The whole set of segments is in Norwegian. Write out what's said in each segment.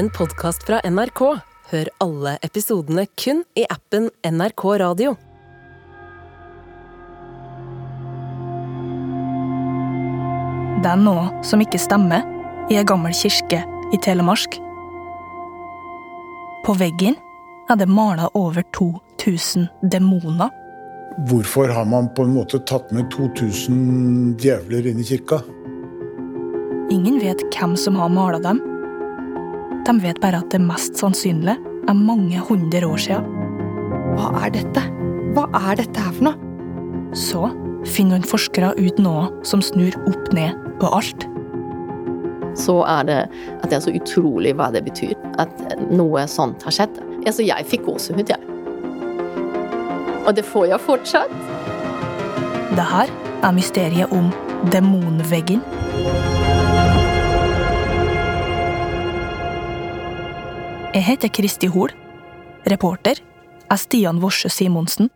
en podkast fra NRK. Hør alle episodene kun i appen NRK Radio. Det er noe som ikke stemmer i ei gammel kirke i Telemark. På veggen er det mala over 2000 demoner. Hvorfor har man på en måte tatt med 2000 djevler inn i kirka? Ingen vet hvem som har mala dem. De vet bare at det mest sannsynlig er mange hundre år siden. Hva er dette? Hva er dette her for noe? Så finner noen forskere ut noe som snur opp ned på alt. så er det at det er så utrolig hva det betyr at noe sånt har skjedd. Altså, jeg fikk gåsehud, jeg. Og det får jeg fortsatt. Det her er mysteriet om demonveggen. Jeg heter Kristi Hol. Reporter er Stian Worsø Simonsen.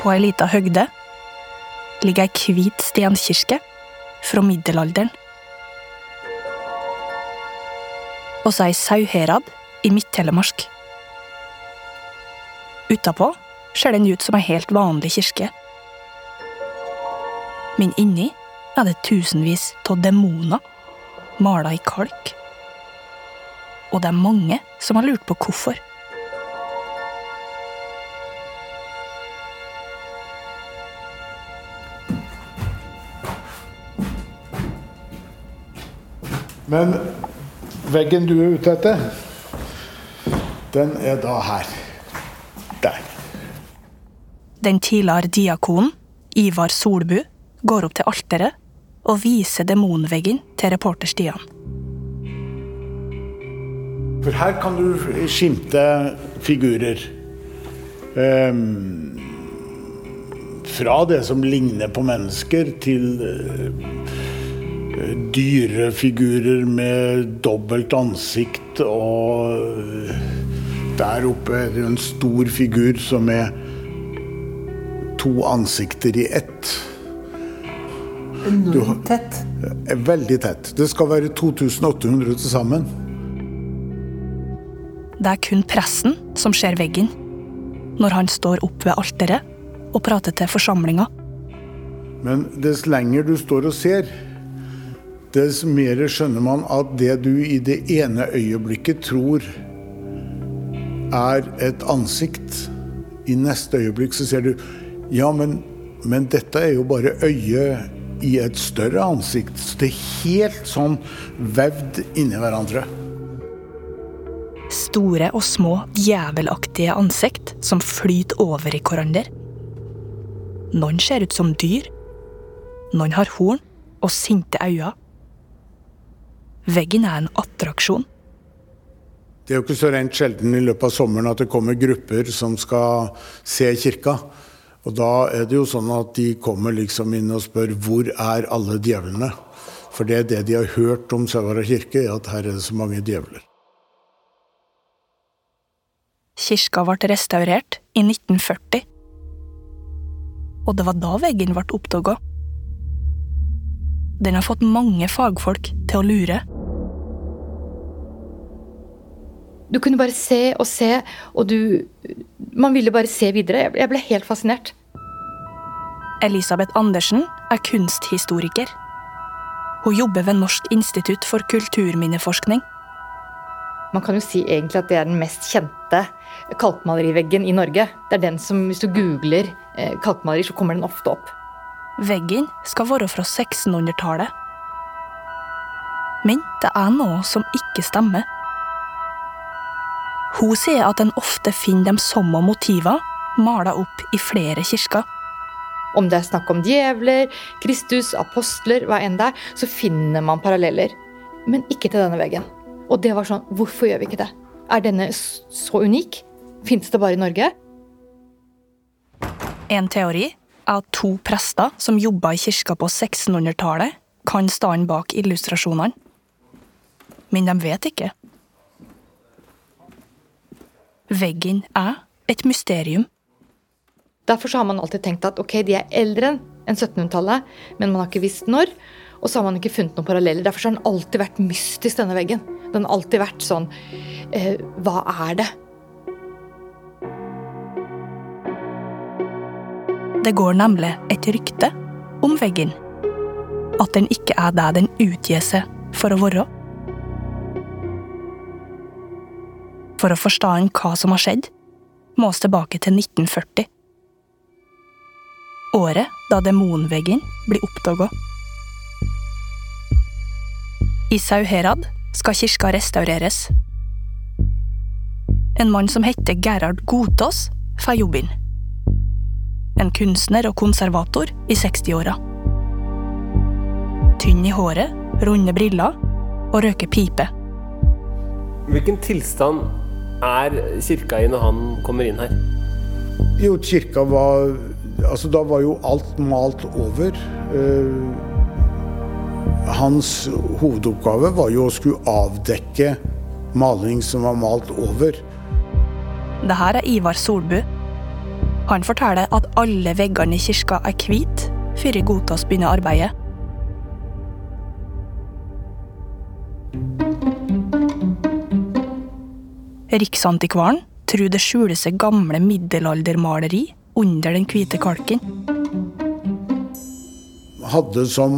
På ei lita høgde ligger ei hvit stenkirke fra middelalderen. Og så ei sauherad i Midt-Telemark. Utapå ser den ut som ei helt vanlig kirke. Men inni er det tusenvis av demoner mala i kalk. Og det er mange som har lurt på hvorfor. Men veggen du er ute etter, den er da her. Den tidligere diakonen, Ivar Solbu, går opp til alteret og viser demonveggen til reporter Stian. For her kan du skimte figurer. Um, fra det som ligner på mennesker, til dyre dyrefigurer med dobbelt ansikt. Og eh, der oppe er det en stor figur som er to ansikter i ett. Enormt tett. Er veldig tett. Det skal være 2800 til sammen. Det er kun pressen som ser veggen, når han står opp ved alteret og prater til forsamlinga. Men dess lenger du står og ser, dess mer skjønner man at det du i det ene øyeblikket tror er et ansikt, i neste øyeblikk så ser du Ja, men, men dette er jo bare øyet i et større ansikt. Så det er helt sånn vevd inni hverandre. Store og små djevelaktige ansikt som flyter over i hverandre. Noen ser ut som dyr. Noen har horn og sinte øyne. Veggen er en attraksjon. Det er jo ikke så rent sjelden i løpet av sommeren at det kommer grupper som skal se kirka. Og da er det jo sånn at de kommer liksom inn og spør hvor er alle djevlene? For det er det de har hørt om Sauara kirke, at her er det så mange djevler. Kirka ble restaurert i 1940. Og det var da veggen ble oppdaga. Den har fått mange fagfolk til å lure. Du kunne bare se og se, og du Man ville bare se videre. Jeg ble- helt fascinert. Elisabeth Andersen er kunsthistoriker. Hun jobber ved Norsk institutt for kulturminneforskning. Man kan jo si egentlig at det er den mest kjente kalkmaleriveggen i Norge. Det er den som, hvis du googler eh, kalkmaleri, så kommer den ofte opp. Veggen skal være fra 1600-tallet. Men det er noe som ikke stemmer. Hun sier at en ofte finner de samme motiver malt opp i flere kirker. Om det er snakk om djevler, Kristus, apostler, hva enn det er, så finner man paralleller. Men ikke til denne veggen. Og det var sånn, hvorfor gjør vi ikke det? Er denne så unik? Fins det bare i Norge? En teori er at to prester som jobba i kirka på 1600-tallet, kan stå bak illustrasjonene. Men de vet ikke. Veggen er et mysterium. Derfor har man alltid tenkt at ok, de er eldre enn 1700-tallet, men man har ikke visst når. Og så har man ikke funnet noen paralleller. Derfor har den alltid vært mystisk, denne veggen. Den har alltid vært sånn eh, Hva er det? Det går nemlig et rykte om veggen. At den ikke er det den utgir seg for å være. For å forstå hva som har skjedd, må vi tilbake til 1940. Året da demonveggen blir oppdaga. I Sauherad skal kirka restaureres. En mann som heter Gerhard Godtås, får jobben. En kunstner og konservator i 60-åra. Tynn i håret, runde briller og røker pipe. Hvilken tilstand er kirka i når han kommer inn her? Jo, kirka var Altså, da var jo alt malt over. Uh, hans hovedoppgave var jo å skulle avdekke maling som var malt over. Det her er Ivar Solbu. Han forteller at alle veggene i kirka er hvite før Gotas begynner arbeidet. Riksantikvaren tror det skjuler seg gamle middelaldermaleri under den hvite kalken. Hadde som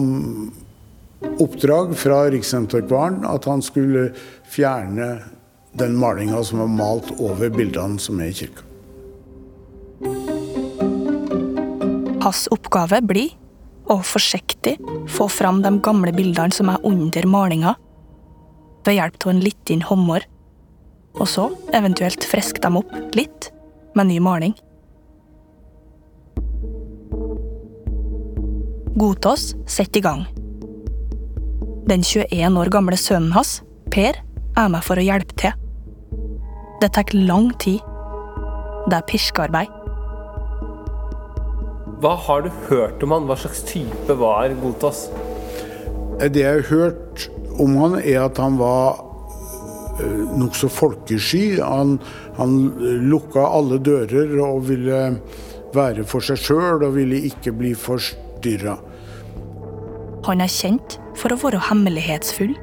oppdrag fra Riksantikvaren at han skulle fjerne den malinga som var malt over bildene som er i kirka. Hans oppgave blir å forsiktig få fram de gamle bildene som er under malinga, ved hjelp av en liten hummer og så eventuelt friske dem opp litt med ny maling. Godtås setter i gang. Den 21 år gamle sønnen hans, Per, er med for å hjelpe til. Det tar lang tid. Det er piskearbeid. Hva har du hørt om han? Hva slags type var Gotas? Det jeg har hørt om han, er at han var nokså folkesky. Han, han lukka alle dører og ville være for seg sjøl og ville ikke bli forstyrra. Han er kjent for å være hemmelighetsfull.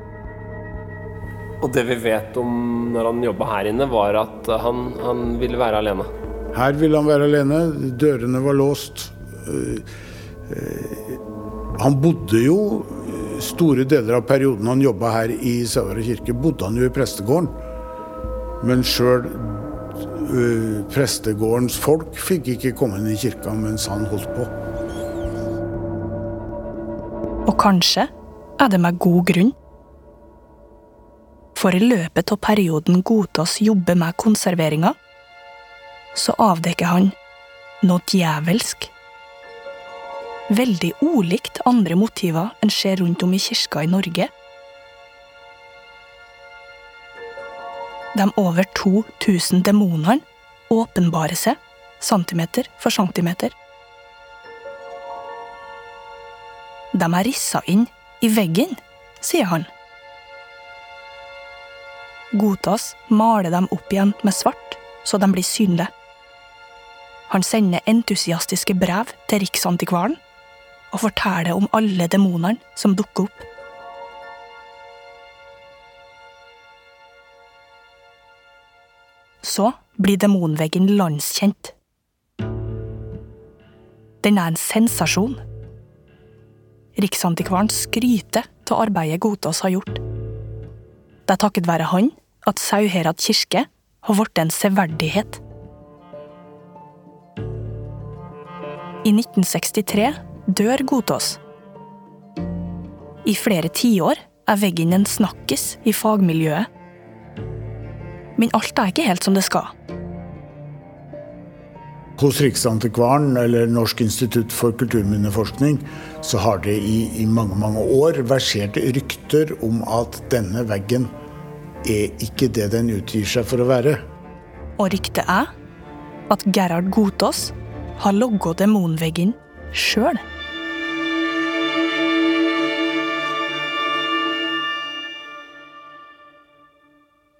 Og det vi vet om når han jobba her inne, var at han, han, ville være alene. Her ville han være alene. Dørene var låst. Eh, eh, han bodde jo store deler av perioden han jobba her i Sauherad kirke, bodde han jo i prestegården. Men sjøl uh, prestegårdens folk fikk ikke komme inn i kirka mens han holdt på. Og kanskje er det med god grunn. For i løpet av perioden Gotas jobber med konserveringa, så avdekker han noe djevelsk veldig ulikt andre motiver en ser rundt om i kirka i Norge. De over 2000 demonene åpenbarer seg centimeter for centimeter. De er rissa inn i veggen, sier han. Gotas maler dem opp igjen med svart, så de blir synlige. Han sender entusiastiske brev til Riksantikvaren og forteller om alle demonene som dukker opp. Så blir demonveggen landskjent. Den er en sensasjon. Riksantikvaren skryter av arbeidet Godtås har gjort. Det er takket være han at Sauherad kirke har blitt en severdighet. I 1963 dør Godtås. I flere tiår er veggen en snakkis i fagmiljøet. Men alt er ikke helt som det skal. Hos Riksantikvaren eller Norsk institutt for kulturminneforskning så har det i, i mange mange år versert rykter om at denne veggen er ikke det den utgir seg for å være. Og ryktet er at Gerhard Godtås har logga demonveggen sjøl.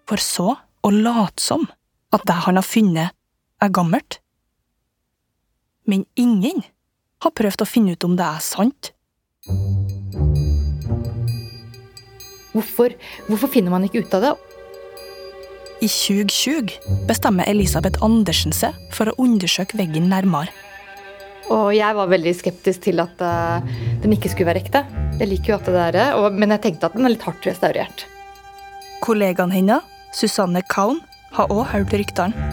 For så å late som at det han har funnet, er gammelt. Men ingen har prøvd å finne ut om det er sant. Hvorfor, hvorfor finner man ikke ut av det? I 2020 bestemmer Elisabeth Andersen seg for å undersøke veggen nærmere. Og jeg var veldig skeptisk til at eh, den ikke skulle være ekte. Jeg liker jo at det er men jeg tenkte at den er litt hardt restaurert. Kollegaen hennes, Susanne Kaun, har òg hørt ryktene.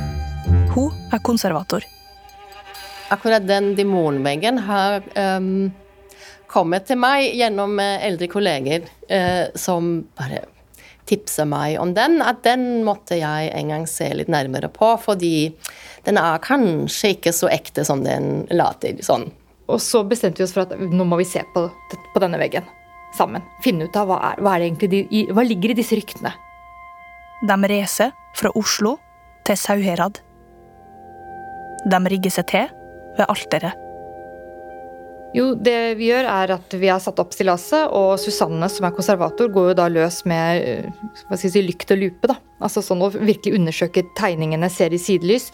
Hun er konservator. Akkurat den demonveggen har um, kommet til meg gjennom eh, eldre kolleger uh, som bare tipser meg om den. At den måtte jeg en gang se litt nærmere på, fordi den er kanskje ikke så ekte som den later. sånn. Og så bestemte vi oss for at nå må vi se på, på denne veggen sammen. Finne ut av hva, er, hva, er egentlig de, hva ligger i disse ryktene. De reiser fra Oslo til Sauherad. De rigger seg til ved alteret. Jo, det vi gjør er at vi har satt opp stillaset, og Susanne, som er konservator, går jo da løs med eh, hva skal jeg si, lykt og lupe. da. Altså sånn å virkelig undersøke tegningene, ser i sidelys.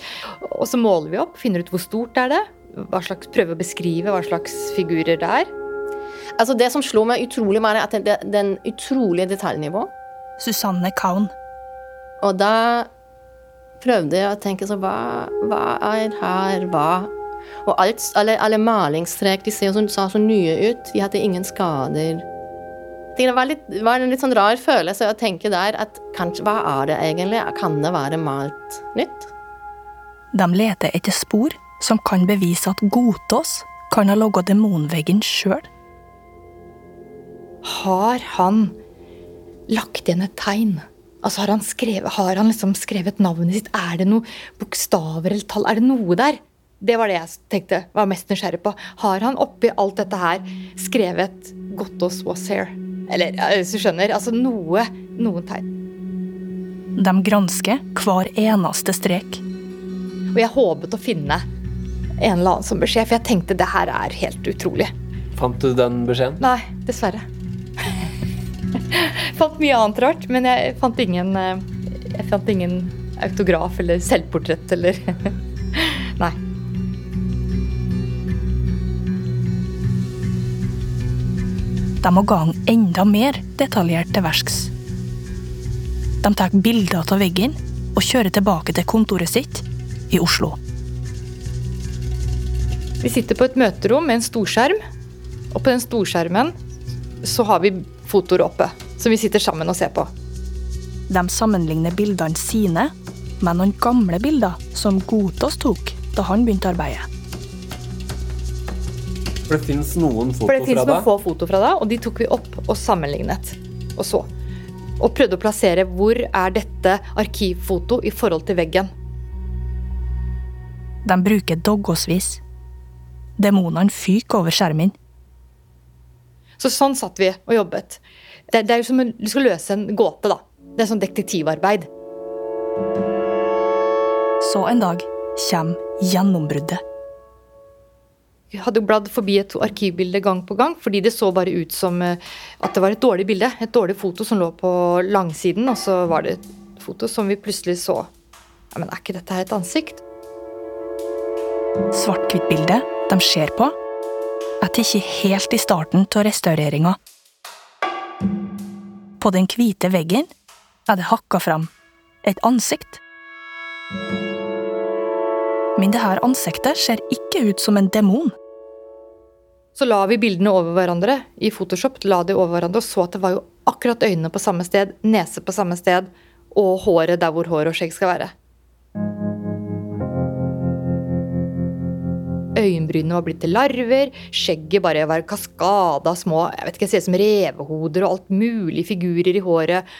Og så måler vi opp, finner ut hvor stort er det hva slags, Prøver å beskrive hva slags figurer det er. Altså Det som slo meg utrolig, er at det, den utrolige detaljnivå. Susanne Kaun. Og da prøvde jeg å tenke så hva, hva er her, hva og alt, alle, alle malingstrek de ser så, så, så nye ut. De hadde ingen skader. Det var, litt, var, en litt sånn rar følelse å tenke der at kanskje, hva er det egentlig? Kan det være malt nytt? De leter etter spor som kan bevise at Godtås kan ha laga demonveggen sjøl. Har han lagt igjen et tegn? Altså Har han, skrevet, har han liksom skrevet navnet sitt? Er det noen bokstaver eller tall? Er det noe der? Det var det jeg tenkte, var mest nysgjerrig på. Har han oppi alt dette her skrevet gottos was here'? Eller, hvis du skjønner, altså noe. Noen tegn. De gransker hver eneste strek. Og jeg håpet å finne en eller annen som beskjed, for jeg tenkte det her er helt utrolig. Fant du den beskjeden? Nei, dessverre. fant mye annet rart, men jeg fant ingen eh, Jeg fant ingen autograf eller selvportrett eller Nei. De må gang enda mer detaljert til verks. De tar bilder av veggen og kjører tilbake til kontoret sitt i Oslo. Vi sitter på et møterom med en storskjerm, og på den storskjermen så har vi fotoer oppe som vi sitter sammen og ser på. De sammenligner bildene sine med noen gamle bilder som Godtås tok da han begynte arbeidet. For det fins noen foto For det fra noen deg? få foto fra deg, og de tok vi opp og sammenlignet. Og så. Og prøvde å plassere hvor er dette arkivfoto i forhold til veggen. De bruker doggåsvis. Demonene fyker over skjermen. Så sånn satt vi og jobbet. Det, det er jo som om du skal løse en gåte, da. Det er sånn detektivarbeid. Så en dag kommer gjennombruddet. Vi hadde bladd forbi et arkivbilde gang på gang, fordi det så bare ut som eh, at det var et dårlig bilde. Et dårlig foto som lå på langsiden, og så var det et foto som vi plutselig så. Ja, Men er ikke dette her et ansikt? Svart-hvitt-bildet de ser på, er ikke helt i starten av restaureringa. På den hvite veggen er det hakka fram et ansikt. Men det her ansiktet ser ikke ut som en demon. Så la vi bildene over hverandre i Photoshop, la de over hverandre, og så at det var jo akkurat øynene på samme sted, nese på samme sted, og håret der hvor hår og skjegg skal være. Øyenbrynene var blitt til larver, skjegget bare var kaskada små jeg vet ikke, jeg ser ut som revehoder og alt mulig figurer i håret.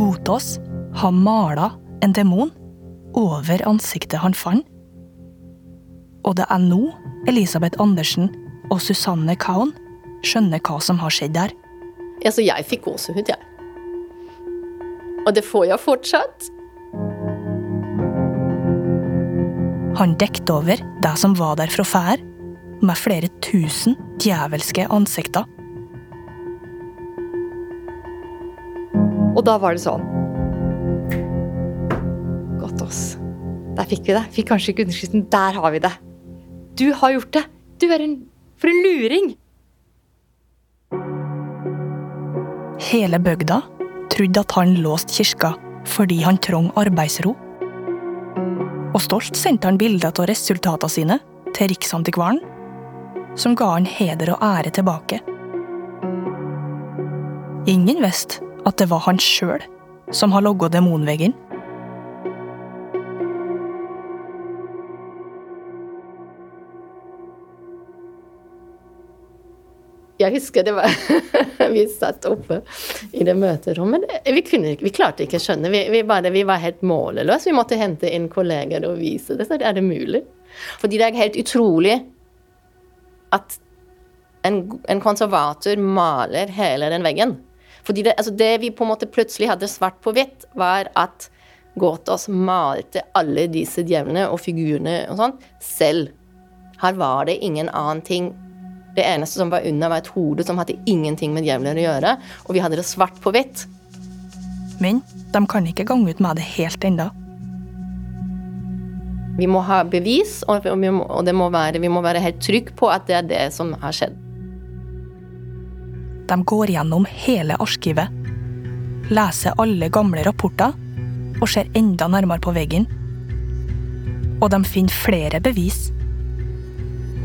Godtås har mala en demon over ansiktet han fant. Og det er nå Elisabeth Andersen og Susanne Kaun skjønner hva som har skjedd der. Altså, jeg fikk gåsehud, jeg. Og det får jeg fortsatt. Han dekket over det som var der fra før, med flere tusen djevelske ansikter. Og da var det sånn Godt, oss. Der fikk vi det. Fikk kanskje ikke underskriften. Der har vi det. Du har gjort det. Du er en For en luring! Hele bygda trodde at han låste kirka fordi han trong arbeidsro. Og stolt sendte han bilder av resultatene sine til Riksantikvaren, som ga han heder og ære tilbake. Ingen visste at det var han sjøl som har logga demonveggen. Jeg husker det var Vi satt oppe i det møterommet. Vi, kunne, vi klarte ikke å skjønne. Vi, vi, bare, vi var helt målløse. Vi måtte hente inn kolleger og vise det. Så er det mulig? Fordi det er helt utrolig at en, en konservator maler hele den veggen. Fordi det, altså det vi på en måte plutselig hadde svart på hvitt, var at Gåtås malte alle disse djevlene og figurene og sånn selv. Her var det ingen annen ting det eneste som var unna, var et hode som hadde ingenting med djevler å gjøre. Og vi hadde det svart på hvitt. Men de kan ikke gange ut med det helt ennå. Vi må ha bevis, og, vi må, og må være, vi må være helt trygge på at det er det som har skjedd. De går gjennom hele arkivet, leser alle gamle rapporter og ser enda nærmere på veggen. Og de finner flere bevis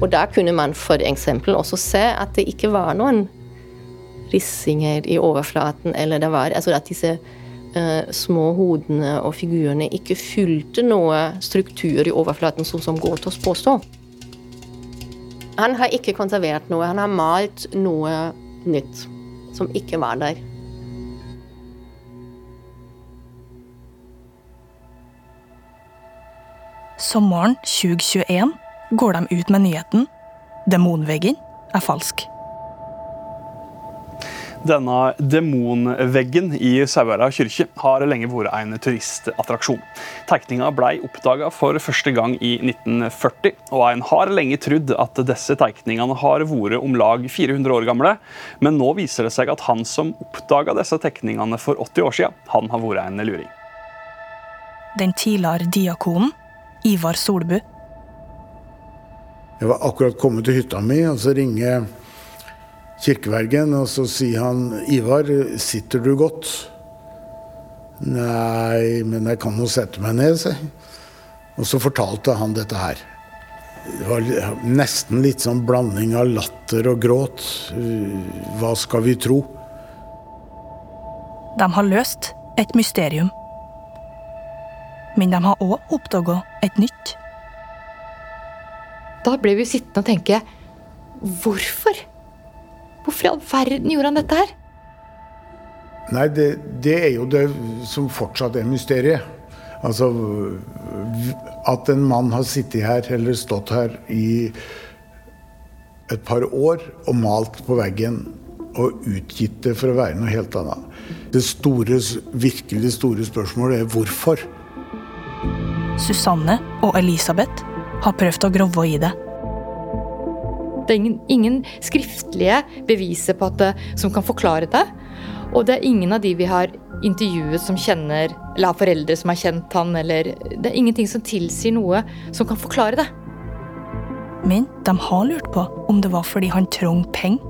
og da kunne man f.eks. også se at det ikke var noen rissinger i overflaten, eller det var altså at disse uh, små hodene og figurene ikke fylte noe struktur i overflaten, sånn som Gotos påstår. Han har ikke konservert noe, han har malt noe nytt som ikke var der. Sommeren 2021 går de ut med nyheten demonveggen er falsk. Denne demonveggen i Sauherad kirke har lenge vært en turistattraksjon. Tegninga ble oppdaga for første gang i 1940, og en har lenge trodd at disse tegningene har vært om lag 400 år gamle, men nå viser det seg at han som oppdaga disse tegningene for 80 år siden, han har vært en luring. Den tidligere diakonen, Ivar Solbu, jeg var akkurat kommet til hytta mi, og så ringer kirkevergen, og så sier han Ivar, sitter du godt? Nei, men jeg kan jo sette meg ned, sier Og så fortalte han dette her. Det var nesten litt sånn blanding av latter og gråt. Hva skal vi tro? De har løst et mysterium. Men de har òg oppdaga et nytt da ble vi jo sittende og tenke Hvorfor? Hvorfor i all verden gjorde han dette her? Nei, det, det er jo det som fortsatt er mysteriet. Altså At en mann har sittet her, eller stått her i et par år og malt på veggen og utgitt det for å være noe helt annet. Det store, virkelig store spørsmålet er hvorfor. Susanne og Elisabeth har prøvd å grove i det. Det er ingen, ingen skriftlige beviser på at det, som kan forklare det. Og det er ingen av de vi har intervjuet som kjenner, eller har foreldre som har kjent han, eller Det er ingenting som tilsier noe som kan forklare det. Men de har lurt på om det var fordi han trong penger.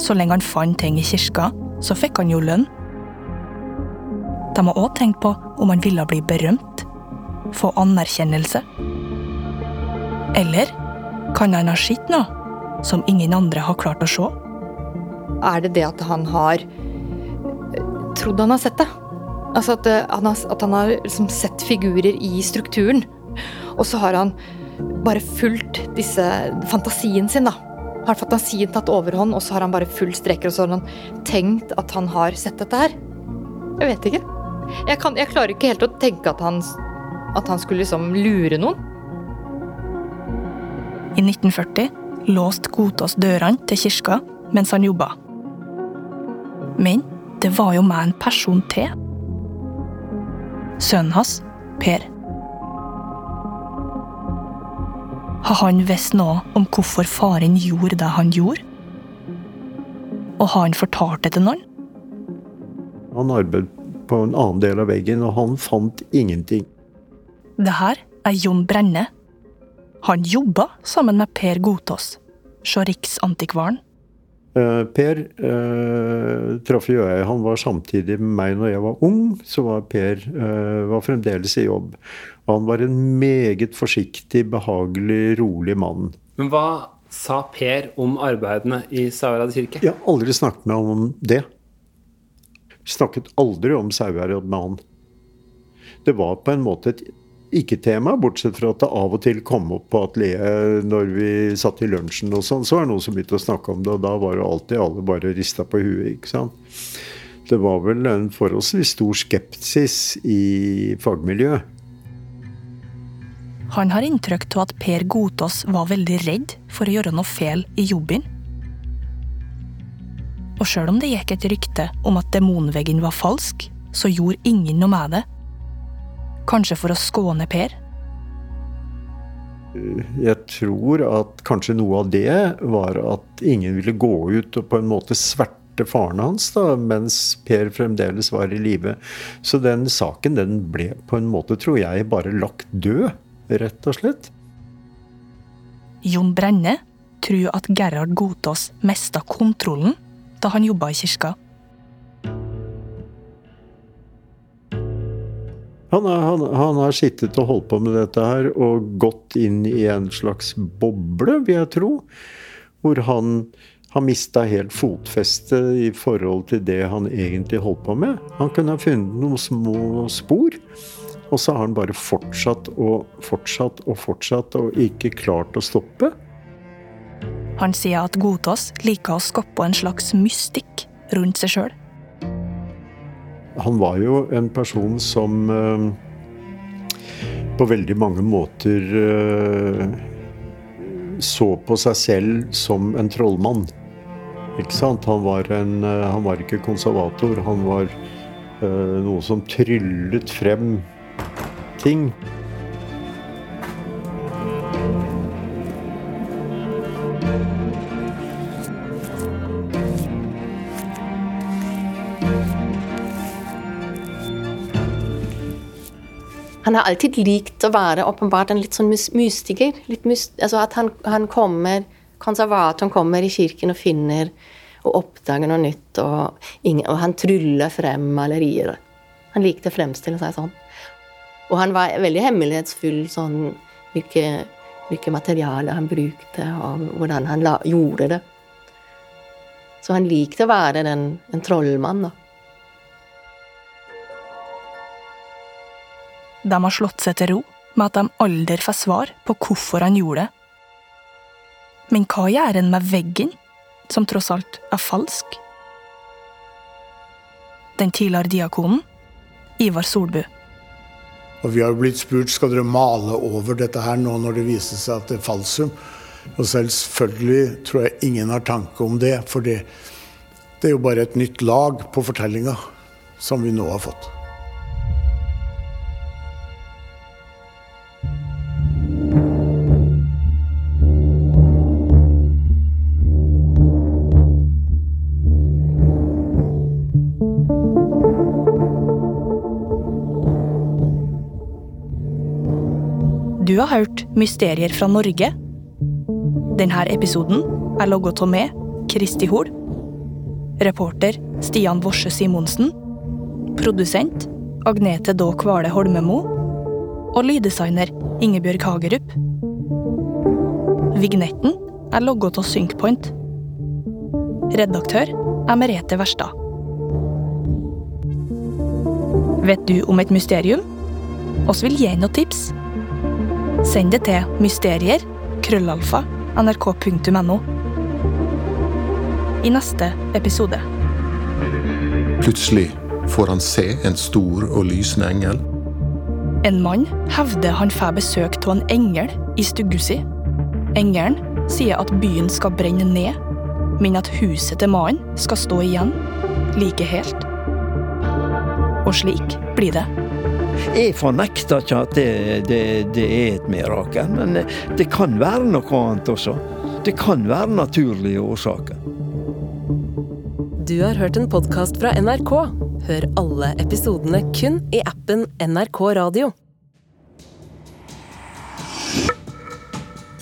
Så lenge han fant ting i kirka, så fikk han jo lønn. De har òg tenkt på om han ville bli berømt, få anerkjennelse. Eller kan han ha sett noe som ingen andre har klart å se? Er det det at han har trodd han har sett det? Altså at eh, han har, at han har liksom sett figurer i strukturen. Og så har han bare fulgt disse fantasien sin, da. Har fantasien tatt overhånd, og så har han bare full streker, og så har han tenkt at han har sett dette her. Jeg vet ikke. Jeg, kan, jeg klarer ikke helt å tenke at han, at han skulle liksom lure noen. I 1940 låste Gotaas dørene til kirka mens han jobba. Men det var jo med en person til. Sønnen hans, Per. Har han visst noe om hvorfor faren gjorde det han gjorde? Og har han fortalt det til noen? Han arbeidet på en annen del av veggen, og han fant ingenting. Det her er Jon Brenne. Han jobba sammen med Per Godtås, sjå Riksantikvaren. Eh, Per uh, traff jo jeg. Han var samtidig med meg når jeg var ung. Så var Per uh, var fremdeles i jobb. Og han var en meget forsiktig, behagelig, rolig mann. Men hva sa Per om arbeidene i Sauherad kirke? Jeg har aldri snakket med ham om det. Snakket aldri om Sauherad med han. Det var på en måte et ikke-tema, bortsett fra at det av og til kom opp på atelieret når vi satt i lunsjen og sånn. Så var det noen som begynte å snakke om det, og da var det alltid alle bare rista på huet. ikke sant? Det var vel en forholdsvis stor skepsis i fagmiljøet. Han har inntrykk av at Per Godtås var veldig redd for å gjøre noe feil i jobben. Og sjøl om det gikk et rykte om at demonveggen var falsk, så gjorde ingen noe med det. Kanskje for å skåne Per? Jeg tror at kanskje noe av det var at ingen ville gå ut og på en måte sverte faren hans da, mens Per fremdeles var i live. Så den saken den ble på en måte, tror jeg, bare lagt død, rett og slett. Jon Brenne tror at Gerhard Godtås mista kontrollen da han jobba i kirka. Han, han, han, har sittet og holdt på med dette her og gått inn i en slags boble, vil jeg tro. Hvor han har mista helt fotfestet i forhold til det han egentlig holdt på med. Han kunne ha funnet noen små spor, og så har han bare fortsatt og fortsatt og fortsatt og ikke klart å stoppe. Han sier at Godtås liker å skape en slags mystikk rundt seg sjøl. Han var jo en person som uh, på veldig mange måter uh, så på seg selv som en trollmann. Ikke sant? Han var, en, uh, han var ikke konservator. Han var noe som tryllet frem ting. Har alltid likt å være åpenbart en litt sånn mystiker. Litt myst altså at han, han, kommer Konservatoren kommer i kirken og finner og oppdager noe nytt, og, ingen, og han tryller frem malerier. Han likte å fremstille seg sånn. Og han var veldig hemmelighetsfull sånn hvilke, hvilke materialer han brukte, og hvordan han la, gjorde det. Så han likte å være den, en trollmann, da. De har slått seg til ro med at de aldri får svar på hvorfor han gjorde det. Men hva gjør en med veggen, som tross alt er falsk? Den tidligere diakonen, Ivar Solbu. Og Vi har blitt spurt skal dere male over dette her nå når det viser seg at det er falsum. Og selvfølgelig tror jeg ingen har tanke om det, for det, er jo bare et nytt lag på fortellinga som vi nå har fått. Du har hørt Mysterier fra Norge. Denne episoden er logget av meg, Kristi Hol. Reporter Stian Worse Simonsen. Produsent Agnete Daa Kvale Holmemo. Og lyddesigner Ingebjørg Hagerup. Vignetten er logget av Synkpoint. Redaktør er Merete Verstad. Vet du om et mysterium? Oss vil gi noen tips. Send det til mysterier krøllalfa nrk.no. I neste episode. Plutselig får han se en stor og lysende engel. En mann hevder han får besøk av en engel i stugga si. Engelen sier at byen skal brenne ned, men at huset til mannen skal stå igjen, like helt. Og slik blir det. Jeg fornekter ikke at det, det, det, er et mirakel, men det kan være noe annet også. Det kan være naturlige årsaker. Du har hørt en podkast fra NRK. Hør alle episodene kun i appen NRK Radio.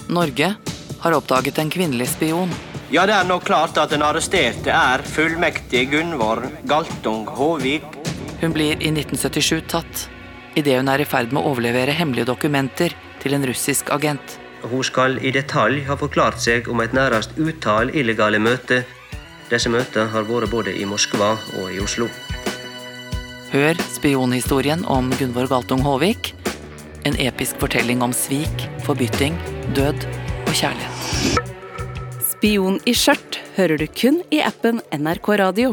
Norge har oppdaget en kvinnelig spion. Ja, det er nå klart at den arresterte er fullmektig Gunvor Galtung Håvik. Hun blir i 1977 tatt idet hun er i ferd med å overlevere hemmelige dokumenter til en russisk agent. Hun skal i detalj ha forklart seg om et nærmest utall illegale møter. Disse møtene har vært både i Moskva og i Oslo. Hør spionhistorien om Gunvor Galtung Håvik. En episk fortelling om svik, forbytting, død og kjærlighet. Spion i skjørt hører du kun i appen NRK Radio.